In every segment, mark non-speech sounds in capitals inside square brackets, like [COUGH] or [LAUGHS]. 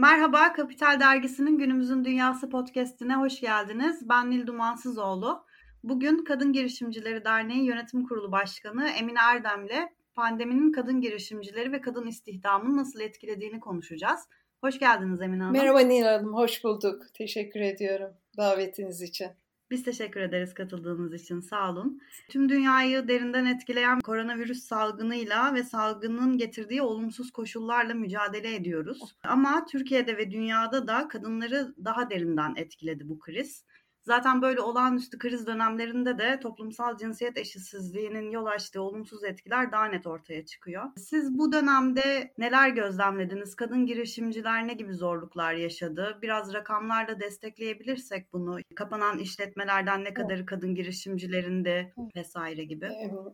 Merhaba, Kapital Dergisi'nin Günümüzün Dünyası podcastine hoş geldiniz. Ben Nil Dumansızoğlu. Bugün Kadın Girişimcileri Derneği Yönetim Kurulu Başkanı Emine Erdem'le pandeminin kadın girişimcileri ve kadın istihdamını nasıl etkilediğini konuşacağız. Hoş geldiniz Emine Hanım. Merhaba Nil Hanım, hoş bulduk. Teşekkür ediyorum davetiniz için. Biz teşekkür ederiz katıldığınız için. Sağ olun. Tüm dünyayı derinden etkileyen koronavirüs salgınıyla ve salgının getirdiği olumsuz koşullarla mücadele ediyoruz. Ama Türkiye'de ve dünyada da kadınları daha derinden etkiledi bu kriz. Zaten böyle olağanüstü kriz dönemlerinde de toplumsal cinsiyet eşitsizliğinin yol açtığı olumsuz etkiler daha net ortaya çıkıyor. Siz bu dönemde neler gözlemlediniz? Kadın girişimciler ne gibi zorluklar yaşadı? Biraz rakamlarla destekleyebilirsek bunu. Kapanan işletmelerden ne kadarı kadın girişimcilerinde vesaire gibi.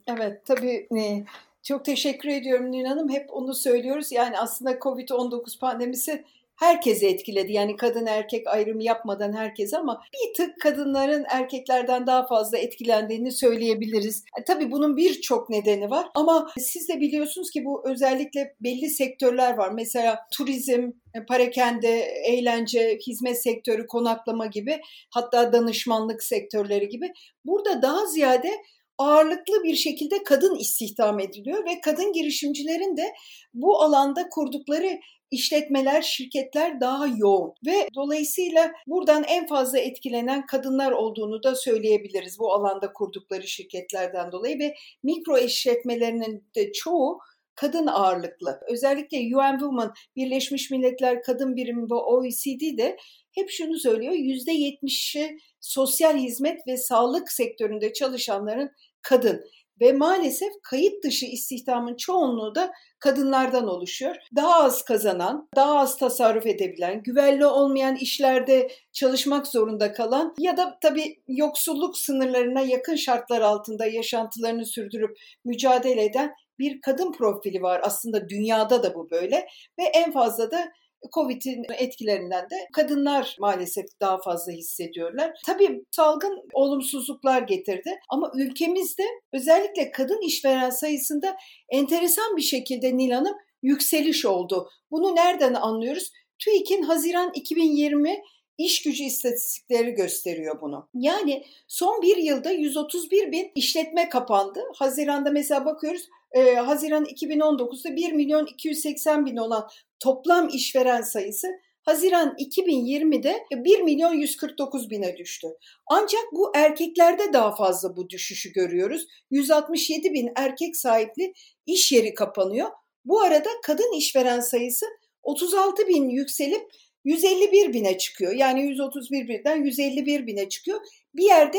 Evet tabii e, çok teşekkür ediyorum Nil Hanım. Hep onu söylüyoruz. Yani aslında Covid-19 pandemisi herkesi etkiledi. Yani kadın erkek ayrımı yapmadan herkes ama bir tık kadınların erkeklerden daha fazla etkilendiğini söyleyebiliriz. Yani e, tabii bunun birçok nedeni var ama siz de biliyorsunuz ki bu özellikle belli sektörler var. Mesela turizm, e, parakende, eğlence, hizmet sektörü, konaklama gibi hatta danışmanlık sektörleri gibi. Burada daha ziyade ağırlıklı bir şekilde kadın istihdam ediliyor ve kadın girişimcilerin de bu alanda kurdukları işletmeler, şirketler daha yoğun ve dolayısıyla buradan en fazla etkilenen kadınlar olduğunu da söyleyebiliriz bu alanda kurdukları şirketlerden dolayı ve mikro işletmelerinin de çoğu kadın ağırlıklı. Özellikle UN Women, Birleşmiş Milletler Kadın Birimi ve OECD de hep şunu söylüyor. %70'i sosyal hizmet ve sağlık sektöründe çalışanların kadın ve maalesef kayıt dışı istihdamın çoğunluğu da kadınlardan oluşuyor. Daha az kazanan, daha az tasarruf edebilen, güvenli olmayan işlerde çalışmak zorunda kalan ya da tabii yoksulluk sınırlarına yakın şartlar altında yaşantılarını sürdürüp mücadele eden bir kadın profili var. Aslında dünyada da bu böyle ve en fazla da Covid'in etkilerinden de kadınlar maalesef daha fazla hissediyorlar. Tabii salgın olumsuzluklar getirdi ama ülkemizde özellikle kadın işveren sayısında enteresan bir şekilde Nil Hanım yükseliş oldu. Bunu nereden anlıyoruz? TÜİK'in Haziran 2020 iş gücü istatistikleri gösteriyor bunu. Yani son bir yılda 131 bin işletme kapandı. Haziranda mesela bakıyoruz e, Haziran 2019'da 1 milyon 280 bin olan toplam işveren sayısı Haziran 2020'de 1 milyon 149 bine düştü. Ancak bu erkeklerde daha fazla bu düşüşü görüyoruz. 167 bin erkek sahipli iş yeri kapanıyor. Bu arada kadın işveren sayısı 36 bin yükselip 151 bine çıkıyor. Yani 131 birden 151 bine çıkıyor. Bir yerde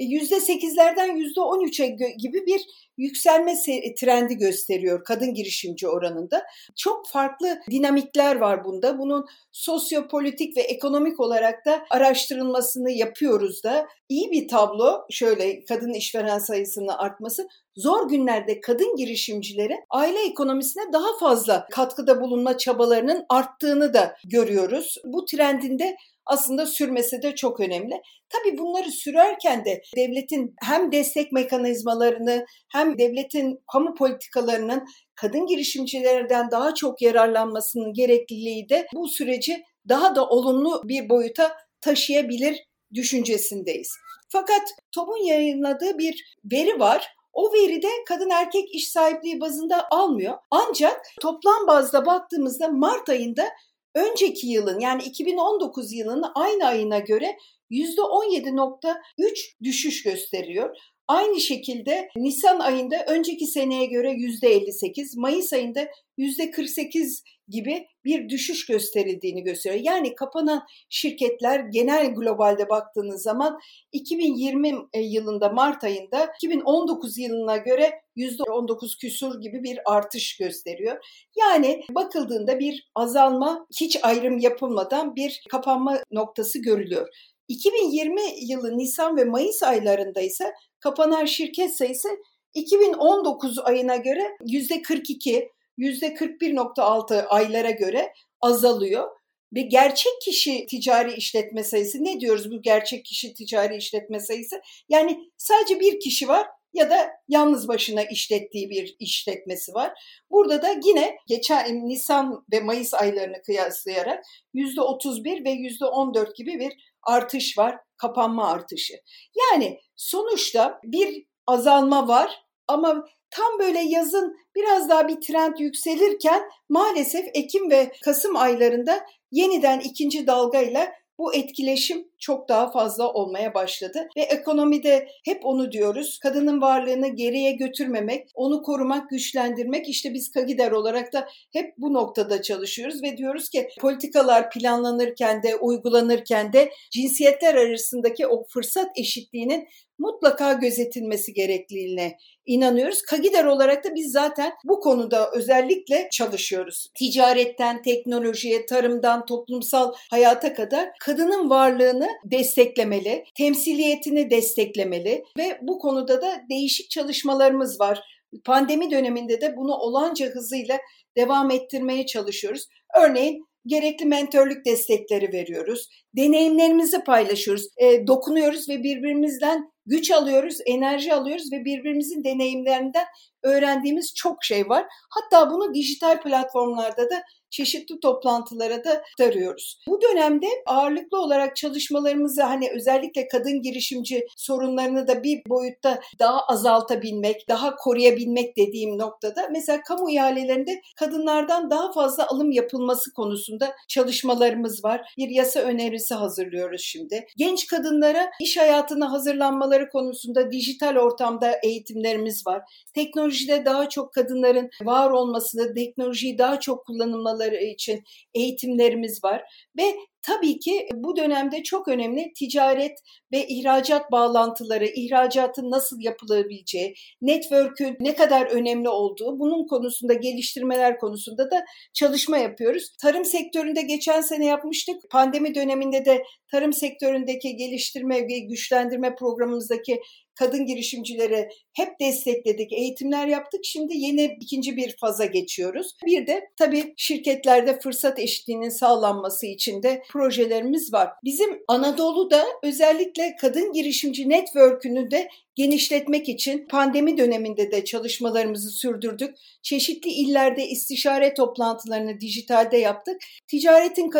%8'lerden %13'e gibi bir yükselme trendi gösteriyor kadın girişimci oranında. Çok farklı dinamikler var bunda. Bunun sosyopolitik ve ekonomik olarak da araştırılmasını yapıyoruz da. İyi bir tablo şöyle kadın işveren sayısının artması zor günlerde kadın girişimcilerin aile ekonomisine daha fazla katkıda bulunma çabalarının arttığını da görüyoruz. Bu trendinde aslında sürmesi de çok önemli. Tabii bunları sürerken de devletin hem destek mekanizmalarını hem devletin kamu politikalarının kadın girişimcilerden daha çok yararlanmasının gerekliliği de bu süreci daha da olumlu bir boyuta taşıyabilir düşüncesindeyiz. Fakat TOB'un yayınladığı bir veri var. O veride kadın erkek iş sahipliği bazında almıyor. Ancak toplam bazda baktığımızda Mart ayında önceki yılın yani 2019 yılının aynı ayına göre %17.3 düşüş gösteriyor. Aynı şekilde Nisan ayında önceki seneye göre %58, Mayıs ayında %48 gibi bir düşüş gösterildiğini gösteriyor. Yani kapanan şirketler genel globalde baktığınız zaman 2020 e, yılında Mart ayında 2019 yılına göre %19 küsur gibi bir artış gösteriyor. Yani bakıldığında bir azalma hiç ayrım yapılmadan bir kapanma noktası görülüyor. 2020 yılı Nisan ve Mayıs aylarında ise kapanan şirket sayısı 2019 ayına göre %42, %41.6 aylara göre azalıyor. Ve gerçek kişi ticari işletme sayısı ne diyoruz bu gerçek kişi ticari işletme sayısı? Yani sadece bir kişi var ya da yalnız başına işlettiği bir işletmesi var. Burada da yine geçen Nisan ve Mayıs aylarını kıyaslayarak %31 ve %14 gibi bir artış var, kapanma artışı. Yani sonuçta bir azalma var ama tam böyle yazın biraz daha bir trend yükselirken maalesef Ekim ve Kasım aylarında yeniden ikinci dalgayla bu etkileşim çok daha fazla olmaya başladı ve ekonomide hep onu diyoruz. Kadının varlığını geriye götürmemek, onu korumak, güçlendirmek. İşte biz Kagider olarak da hep bu noktada çalışıyoruz ve diyoruz ki politikalar planlanırken de uygulanırken de cinsiyetler arasındaki o fırsat eşitliğinin mutlaka gözetilmesi gerekliliğine inanıyoruz. Kagider olarak da biz zaten bu konuda özellikle çalışıyoruz. Ticaretten, teknolojiye, tarımdan, toplumsal hayata kadar kadının varlığını desteklemeli, temsiliyetini desteklemeli ve bu konuda da değişik çalışmalarımız var. Pandemi döneminde de bunu olanca hızıyla devam ettirmeye çalışıyoruz. Örneğin gerekli mentörlük destekleri veriyoruz. Deneyimlerimizi paylaşıyoruz. E, dokunuyoruz ve birbirimizden güç alıyoruz, enerji alıyoruz ve birbirimizin deneyimlerinden öğrendiğimiz çok şey var. Hatta bunu dijital platformlarda da çeşitli toplantılara da tarıyoruz. Bu dönemde ağırlıklı olarak çalışmalarımızı hani özellikle kadın girişimci sorunlarını da bir boyutta daha azaltabilmek, daha koruyabilmek dediğim noktada mesela kamu ihalelerinde kadınlardan daha fazla alım yapılması konusunda çalışmalarımız var. Bir yasa önerisi hazırlıyoruz şimdi. Genç kadınlara iş hayatına hazırlanmaları konusunda dijital ortamda eğitimlerimiz var. Teknolojide daha çok kadınların var olmasını, teknolojiyi daha çok kullanılmaları olmaları için eğitimlerimiz var ve tabii ki bu dönemde çok önemli ticaret ve ihracat bağlantıları, ihracatın nasıl yapılabileceği, network'ün ne kadar önemli olduğu, bunun konusunda geliştirmeler konusunda da çalışma yapıyoruz. Tarım sektöründe geçen sene yapmıştık. Pandemi döneminde de tarım sektöründeki geliştirme ve güçlendirme programımızdaki kadın girişimcileri hep destekledik, eğitimler yaptık. Şimdi yeni ikinci bir faza geçiyoruz. Bir de tabii şirketlerde fırsat eşitliğinin sağlanması için de projelerimiz var. Bizim Anadolu'da özellikle kadın girişimci network'ünü de genişletmek için pandemi döneminde de çalışmalarımızı sürdürdük. Çeşitli illerde istişare toplantılarını dijitalde yaptık. Ticaretin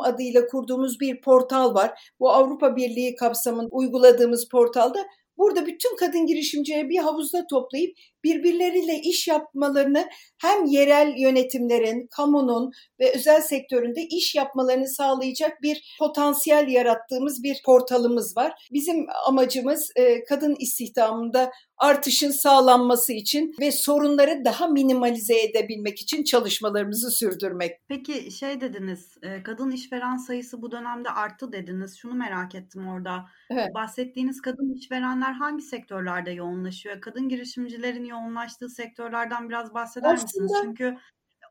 adıyla kurduğumuz bir portal var. Bu Avrupa Birliği kapsamında uyguladığımız portalda Burada bütün kadın girişimcileri bir havuzda toplayıp birbirleriyle iş yapmalarını hem yerel yönetimlerin, kamunun ve özel sektöründe iş yapmalarını sağlayacak bir potansiyel yarattığımız bir portalımız var. Bizim amacımız e, kadın istihdamında artışın sağlanması için ve sorunları daha minimalize edebilmek için çalışmalarımızı sürdürmek. Peki şey dediniz, e, kadın işveren sayısı bu dönemde arttı dediniz. Şunu merak ettim orada. Evet. Bahsettiğiniz kadın işverenler hangi sektörlerde yoğunlaşıyor? Kadın girişimcilerin yoğunlaştığı sektörlerden biraz bahseder Aslında, misiniz? Çünkü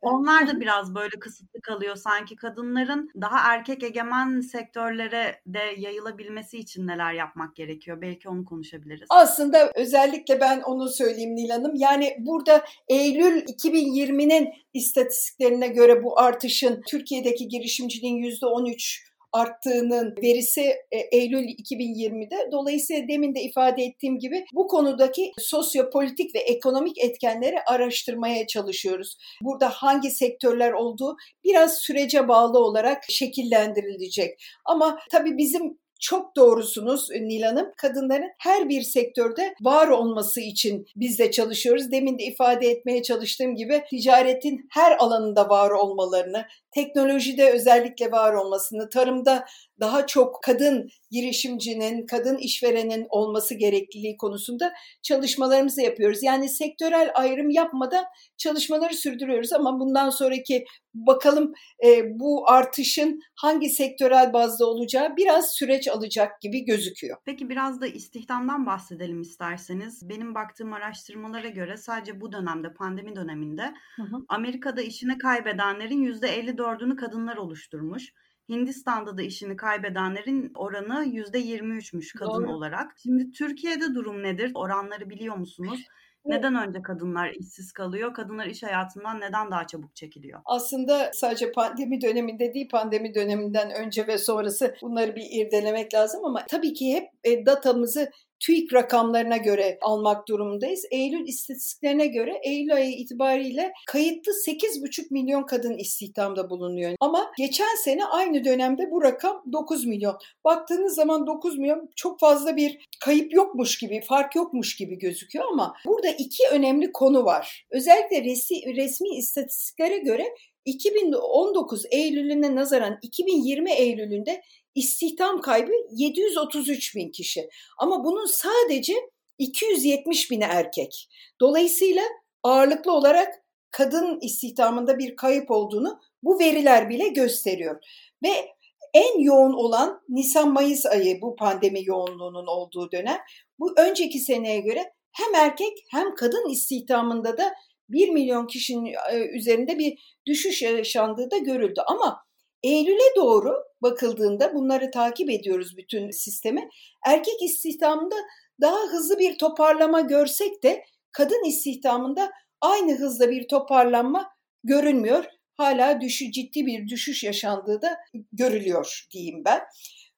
onlar da biraz böyle kısıtlı kalıyor sanki kadınların daha erkek egemen sektörlere de yayılabilmesi için neler yapmak gerekiyor? Belki onu konuşabiliriz. Aslında özellikle ben onu söyleyeyim Nil Hanım. Yani burada Eylül 2020'nin istatistiklerine göre bu artışın Türkiye'deki girişimciliğin %13 arttığının verisi e, Eylül 2020'de. Dolayısıyla demin de ifade ettiğim gibi bu konudaki sosyopolitik ve ekonomik etkenleri araştırmaya çalışıyoruz. Burada hangi sektörler olduğu biraz sürece bağlı olarak şekillendirilecek. Ama tabii bizim çok doğrusunuz Nil Hanım. Kadınların her bir sektörde var olması için biz de çalışıyoruz. Demin de ifade etmeye çalıştığım gibi ticaretin her alanında var olmalarını, teknolojide özellikle var olmasını, tarımda daha çok kadın girişimcinin, kadın işverenin olması gerekliliği konusunda çalışmalarımızı yapıyoruz. Yani sektörel ayrım yapmadan çalışmaları sürdürüyoruz ama bundan sonraki bakalım e, bu artışın hangi sektörel bazda olacağı biraz süreç alacak gibi gözüküyor. Peki biraz da istihdamdan bahsedelim isterseniz. Benim baktığım araştırmalara göre sadece bu dönemde, pandemi döneminde hı hı. Amerika'da işini kaybedenlerin %54'ünü kadınlar oluşturmuş. Hindistan'da da işini kaybedenlerin oranı %23'müş kadın Doğru. olarak. Şimdi Türkiye'de durum nedir? Oranları biliyor musunuz? [LAUGHS] Neden önce kadınlar işsiz kalıyor? Kadınlar iş hayatından neden daha çabuk çekiliyor? Aslında sadece pandemi döneminde değil, pandemi döneminden önce ve sonrası bunları bir irdelemek lazım ama tabii ki hep e, datamızı TÜİK rakamlarına göre almak durumundayız. Eylül istatistiklerine göre Eylül ayı itibariyle kayıtlı 8,5 milyon kadın istihdamda bulunuyor. Ama geçen sene aynı dönemde bu rakam 9 milyon. Baktığınız zaman 9 milyon çok fazla bir kayıp yokmuş gibi, fark yokmuş gibi gözüküyor ama burada iki önemli konu var. Özellikle resmi, resmi istatistiklere göre 2019 Eylül'üne nazaran 2020 Eylül'ünde istihdam kaybı 733 bin kişi. Ama bunun sadece 270 bini erkek. Dolayısıyla ağırlıklı olarak kadın istihdamında bir kayıp olduğunu bu veriler bile gösteriyor. Ve en yoğun olan Nisan-Mayıs ayı bu pandemi yoğunluğunun olduğu dönem. Bu önceki seneye göre hem erkek hem kadın istihdamında da 1 milyon kişinin üzerinde bir düşüş yaşandığı da görüldü. Ama Eylül'e doğru bakıldığında bunları takip ediyoruz bütün sistemi. Erkek istihdamında daha hızlı bir toparlama görsek de kadın istihdamında aynı hızda bir toparlanma görünmüyor. Hala düşü, ciddi bir düşüş yaşandığı da görülüyor diyeyim ben.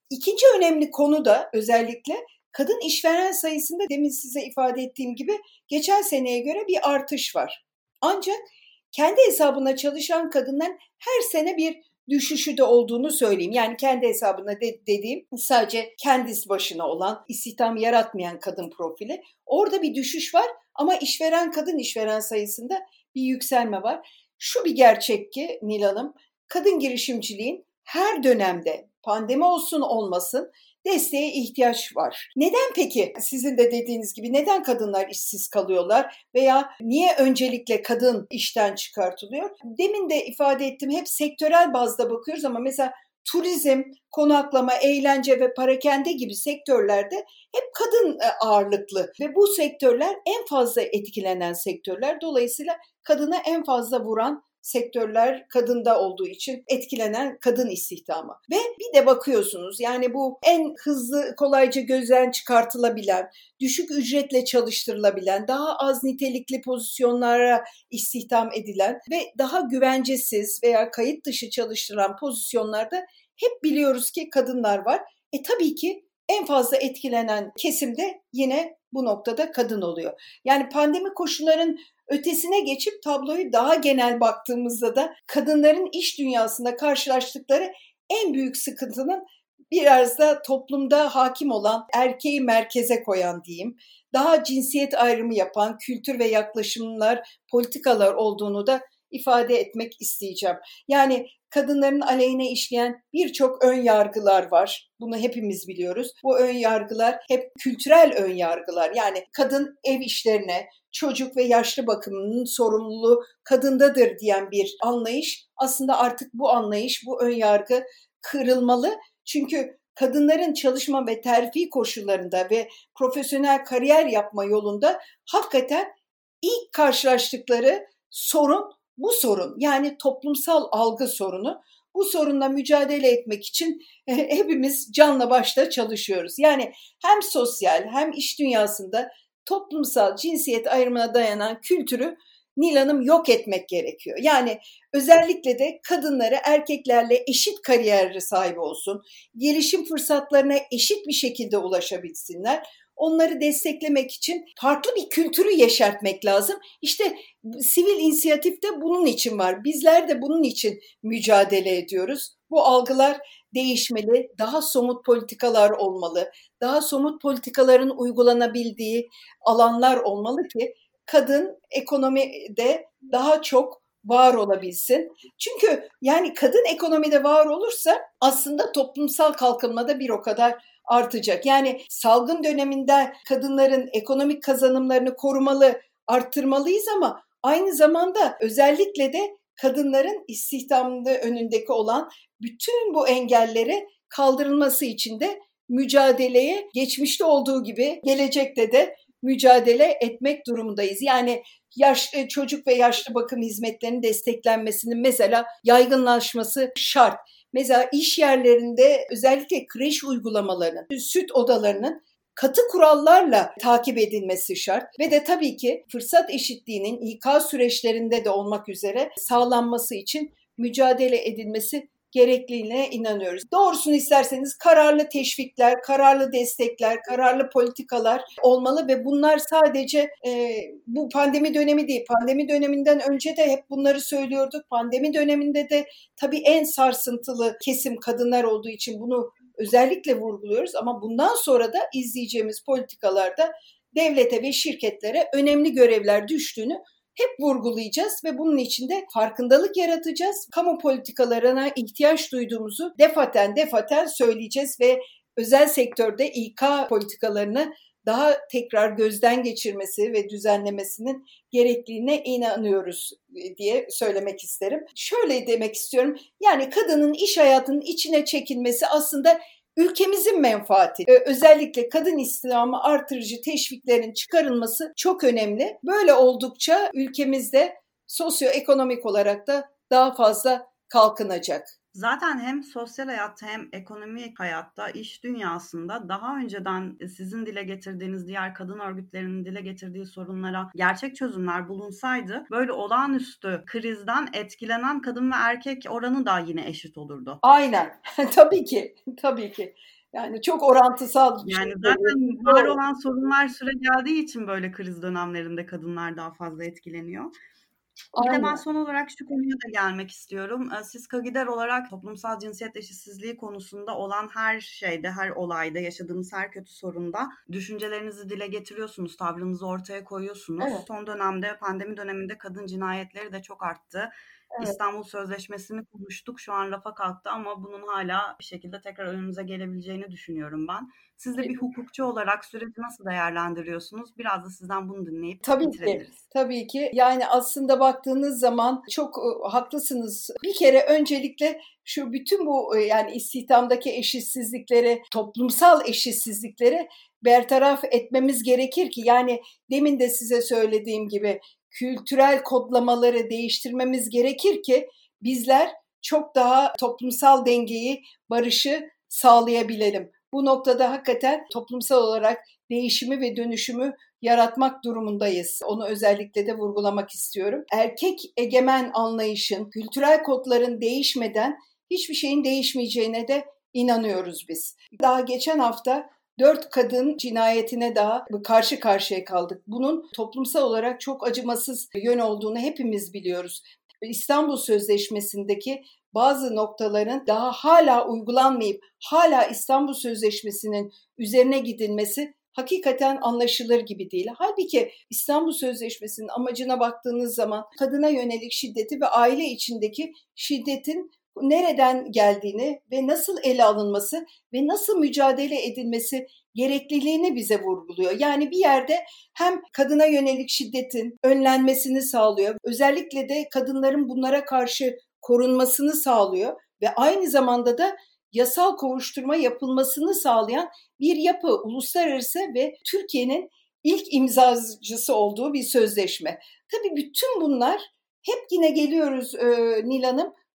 İkinci önemli konu da özellikle kadın işveren sayısında demin size ifade ettiğim gibi geçen seneye göre bir artış var. Ancak kendi hesabına çalışan kadınların her sene bir düşüşü de olduğunu söyleyeyim. Yani kendi hesabına de, dediğim sadece kendisi başına olan, istihdam yaratmayan kadın profili. Orada bir düşüş var ama işveren kadın işveren sayısında bir yükselme var. Şu bir gerçek ki Nil Hanım, kadın girişimciliğin her dönemde pandemi olsun olmasın desteğe ihtiyaç var. Neden peki sizin de dediğiniz gibi neden kadınlar işsiz kalıyorlar veya niye öncelikle kadın işten çıkartılıyor? Demin de ifade ettim hep sektörel bazda bakıyoruz ama mesela turizm, konaklama, eğlence ve parakende gibi sektörlerde hep kadın e, ağırlıklı ve bu sektörler en fazla etkilenen sektörler. Dolayısıyla kadına en fazla vuran sektörler kadında olduğu için etkilenen kadın istihdamı. Ve bir de bakıyorsunuz yani bu en hızlı kolayca gözden çıkartılabilen, düşük ücretle çalıştırılabilen, daha az nitelikli pozisyonlara istihdam edilen ve daha güvencesiz veya kayıt dışı çalıştırılan pozisyonlarda hep biliyoruz ki kadınlar var. E tabii ki en fazla etkilenen kesimde yine bu noktada kadın oluyor. Yani pandemi koşulların ötesine geçip tabloyu daha genel baktığımızda da kadınların iş dünyasında karşılaştıkları en büyük sıkıntının biraz da toplumda hakim olan erkeği merkeze koyan diyeyim, daha cinsiyet ayrımı yapan kültür ve yaklaşımlar, politikalar olduğunu da ifade etmek isteyeceğim. Yani kadınların aleyhine işleyen birçok ön yargılar var. Bunu hepimiz biliyoruz. Bu ön yargılar hep kültürel ön yargılar. Yani kadın ev işlerine, çocuk ve yaşlı bakımının sorumluluğu kadındadır diyen bir anlayış. Aslında artık bu anlayış, bu ön yargı kırılmalı. Çünkü kadınların çalışma ve terfi koşullarında ve profesyonel kariyer yapma yolunda hakikaten ilk karşılaştıkları sorun bu sorun yani toplumsal algı sorunu bu sorunla mücadele etmek için e, hepimiz canla başla çalışıyoruz. Yani hem sosyal hem iş dünyasında toplumsal cinsiyet ayrımına dayanan kültürü Nil Hanım yok etmek gerekiyor. Yani özellikle de kadınları erkeklerle eşit kariyer sahibi olsun, gelişim fırsatlarına eşit bir şekilde ulaşabilsinler onları desteklemek için farklı bir kültürü yeşertmek lazım. İşte sivil inisiyatif de bunun için var. Bizler de bunun için mücadele ediyoruz. Bu algılar değişmeli, daha somut politikalar olmalı, daha somut politikaların uygulanabildiği alanlar olmalı ki kadın ekonomide daha çok var olabilsin. Çünkü yani kadın ekonomide var olursa aslında toplumsal kalkınmada bir o kadar artacak. Yani salgın döneminde kadınların ekonomik kazanımlarını korumalı, arttırmalıyız ama aynı zamanda özellikle de kadınların istihdamında önündeki olan bütün bu engelleri kaldırılması için de mücadeleye geçmişte olduğu gibi gelecekte de mücadele etmek durumundayız. Yani yaşlı çocuk ve yaşlı bakım hizmetlerinin desteklenmesinin mesela yaygınlaşması şart. Mesela iş yerlerinde özellikle kreş uygulamalarının, süt odalarının katı kurallarla takip edilmesi şart. Ve de tabii ki fırsat eşitliğinin İK süreçlerinde de olmak üzere sağlanması için mücadele edilmesi gerekliliğine inanıyoruz. Doğrusunu isterseniz kararlı teşvikler, kararlı destekler, kararlı politikalar olmalı ve bunlar sadece e, bu pandemi dönemi değil. Pandemi döneminden önce de hep bunları söylüyorduk. Pandemi döneminde de tabii en sarsıntılı kesim kadınlar olduğu için bunu özellikle vurguluyoruz ama bundan sonra da izleyeceğimiz politikalarda devlete ve şirketlere önemli görevler düştüğünü hep vurgulayacağız ve bunun içinde farkındalık yaratacağız. Kamu politikalarına ihtiyaç duyduğumuzu defaten defaten söyleyeceğiz ve özel sektörde İK politikalarını daha tekrar gözden geçirmesi ve düzenlemesinin gerekliliğine inanıyoruz diye söylemek isterim. Şöyle demek istiyorum. Yani kadının iş hayatının içine çekilmesi aslında ülkemizin menfaati. Ee, özellikle kadın istihdamı artırıcı teşviklerin çıkarılması çok önemli. Böyle oldukça ülkemizde sosyoekonomik olarak da daha fazla kalkınacak. Zaten hem sosyal hayatta hem ekonomik hayatta, iş dünyasında daha önceden sizin dile getirdiğiniz diğer kadın örgütlerinin dile getirdiği sorunlara gerçek çözümler bulunsaydı böyle olağanüstü krizden etkilenen kadın ve erkek oranı da yine eşit olurdu. Aynen. [LAUGHS] tabii ki. Tabii ki. Yani çok orantısal. Yani zaten var olan sorunlar süre geldiği için böyle kriz dönemlerinde kadınlar daha fazla etkileniyor. Bir de ben son olarak şu konuya da gelmek istiyorum. Siz Kagider olarak toplumsal cinsiyet eşitsizliği konusunda olan her şeyde, her olayda, yaşadığımız her kötü sorunda düşüncelerinizi dile getiriyorsunuz, tavrınızı ortaya koyuyorsunuz. Evet. Son dönemde, pandemi döneminde kadın cinayetleri de çok arttı. Evet. İstanbul Sözleşmesi'ni konuştuk. Şu an rafa kalktı ama bunun hala bir şekilde tekrar önümüze gelebileceğini düşünüyorum ben. Siz de bir hukukçu olarak süreci nasıl değerlendiriyorsunuz? Biraz da sizden bunu dinleyip tabii Ki, tabii ki. Yani aslında baktığınız zaman çok haklısınız. Bir kere öncelikle şu bütün bu yani istihdamdaki eşitsizlikleri, toplumsal eşitsizlikleri bertaraf etmemiz gerekir ki yani demin de size söylediğim gibi kültürel kodlamaları değiştirmemiz gerekir ki bizler çok daha toplumsal dengeyi, barışı sağlayabilelim. Bu noktada hakikaten toplumsal olarak değişimi ve dönüşümü yaratmak durumundayız. Onu özellikle de vurgulamak istiyorum. Erkek egemen anlayışın, kültürel kodların değişmeden hiçbir şeyin değişmeyeceğine de inanıyoruz biz. Daha geçen hafta dört kadın cinayetine daha karşı karşıya kaldık. Bunun toplumsal olarak çok acımasız yön olduğunu hepimiz biliyoruz. İstanbul Sözleşmesi'ndeki bazı noktaların daha hala uygulanmayıp hala İstanbul Sözleşmesi'nin üzerine gidilmesi hakikaten anlaşılır gibi değil. Halbuki İstanbul Sözleşmesi'nin amacına baktığınız zaman kadına yönelik şiddeti ve aile içindeki şiddetin nereden geldiğini ve nasıl ele alınması ve nasıl mücadele edilmesi gerekliliğini bize vurguluyor. Yani bir yerde hem kadına yönelik şiddetin önlenmesini sağlıyor. Özellikle de kadınların bunlara karşı korunmasını sağlıyor ve aynı zamanda da yasal kovuşturma yapılmasını sağlayan bir yapı uluslararası ve Türkiye'nin ilk imzacısı olduğu bir sözleşme. Tabii bütün bunlar hep yine geliyoruz e, Nil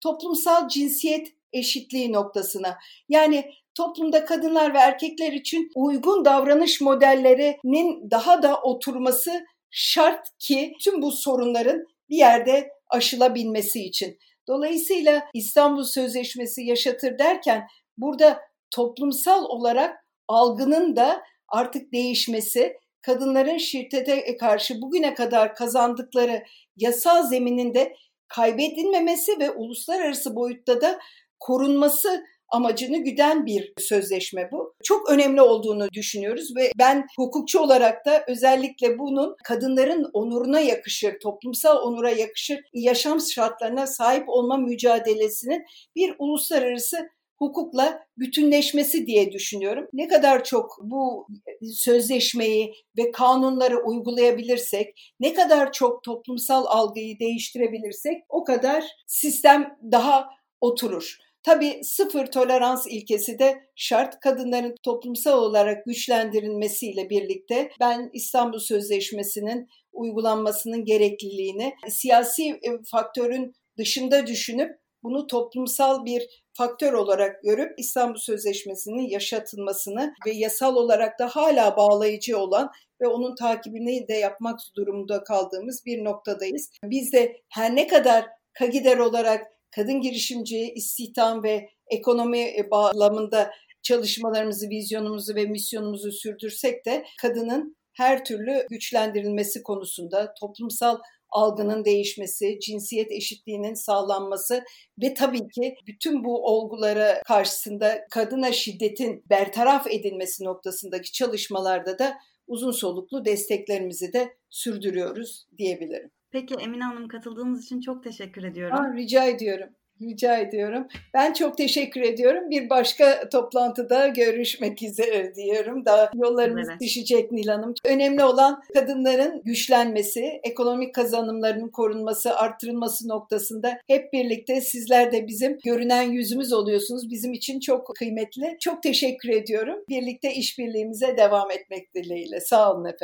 toplumsal cinsiyet eşitliği noktasına. Yani toplumda kadınlar ve erkekler için uygun davranış modellerinin daha da oturması şart ki tüm bu sorunların bir yerde aşılabilmesi için. Dolayısıyla İstanbul Sözleşmesi yaşatır derken burada toplumsal olarak algının da artık değişmesi, kadınların şiddete karşı bugüne kadar kazandıkları yasal zemininde kaybedilmemesi ve uluslararası boyutta da korunması amacını güden bir sözleşme bu. Çok önemli olduğunu düşünüyoruz ve ben hukukçu olarak da özellikle bunun kadınların onuruna yakışır, toplumsal onura yakışır yaşam şartlarına sahip olma mücadelesinin bir uluslararası hukukla bütünleşmesi diye düşünüyorum. Ne kadar çok bu sözleşmeyi ve kanunları uygulayabilirsek, ne kadar çok toplumsal algıyı değiştirebilirsek o kadar sistem daha oturur. Tabii sıfır tolerans ilkesi de şart kadınların toplumsal olarak güçlendirilmesiyle birlikte ben İstanbul Sözleşmesi'nin uygulanmasının gerekliliğini siyasi e, faktörün dışında düşünüp bunu toplumsal bir faktör olarak görüp İstanbul Sözleşmesi'nin yaşatılmasını ve yasal olarak da hala bağlayıcı olan ve onun takibini de yapmak durumunda kaldığımız bir noktadayız. Biz de her ne kadar Kagider olarak kadın girişimci, istihdam ve ekonomi bağlamında çalışmalarımızı, vizyonumuzu ve misyonumuzu sürdürsek de kadının her türlü güçlendirilmesi konusunda toplumsal algının değişmesi, cinsiyet eşitliğinin sağlanması ve tabii ki bütün bu olgulara karşısında kadına şiddetin bertaraf edilmesi noktasındaki çalışmalarda da uzun soluklu desteklerimizi de sürdürüyoruz diyebilirim. Peki Emine Hanım katıldığınız için çok teşekkür ediyorum. Aa, rica ediyorum. Rica ediyorum. Ben çok teşekkür ediyorum. Bir başka toplantıda görüşmek üzere diyorum. Daha yollarımız evet. düşecek Nil Hanım. Önemli olan kadınların güçlenmesi, ekonomik kazanımlarının korunması, arttırılması noktasında hep birlikte sizler de bizim görünen yüzümüz oluyorsunuz. Bizim için çok kıymetli. Çok teşekkür ediyorum. Birlikte işbirliğimize devam etmek dileğiyle. Sağ olun efendim.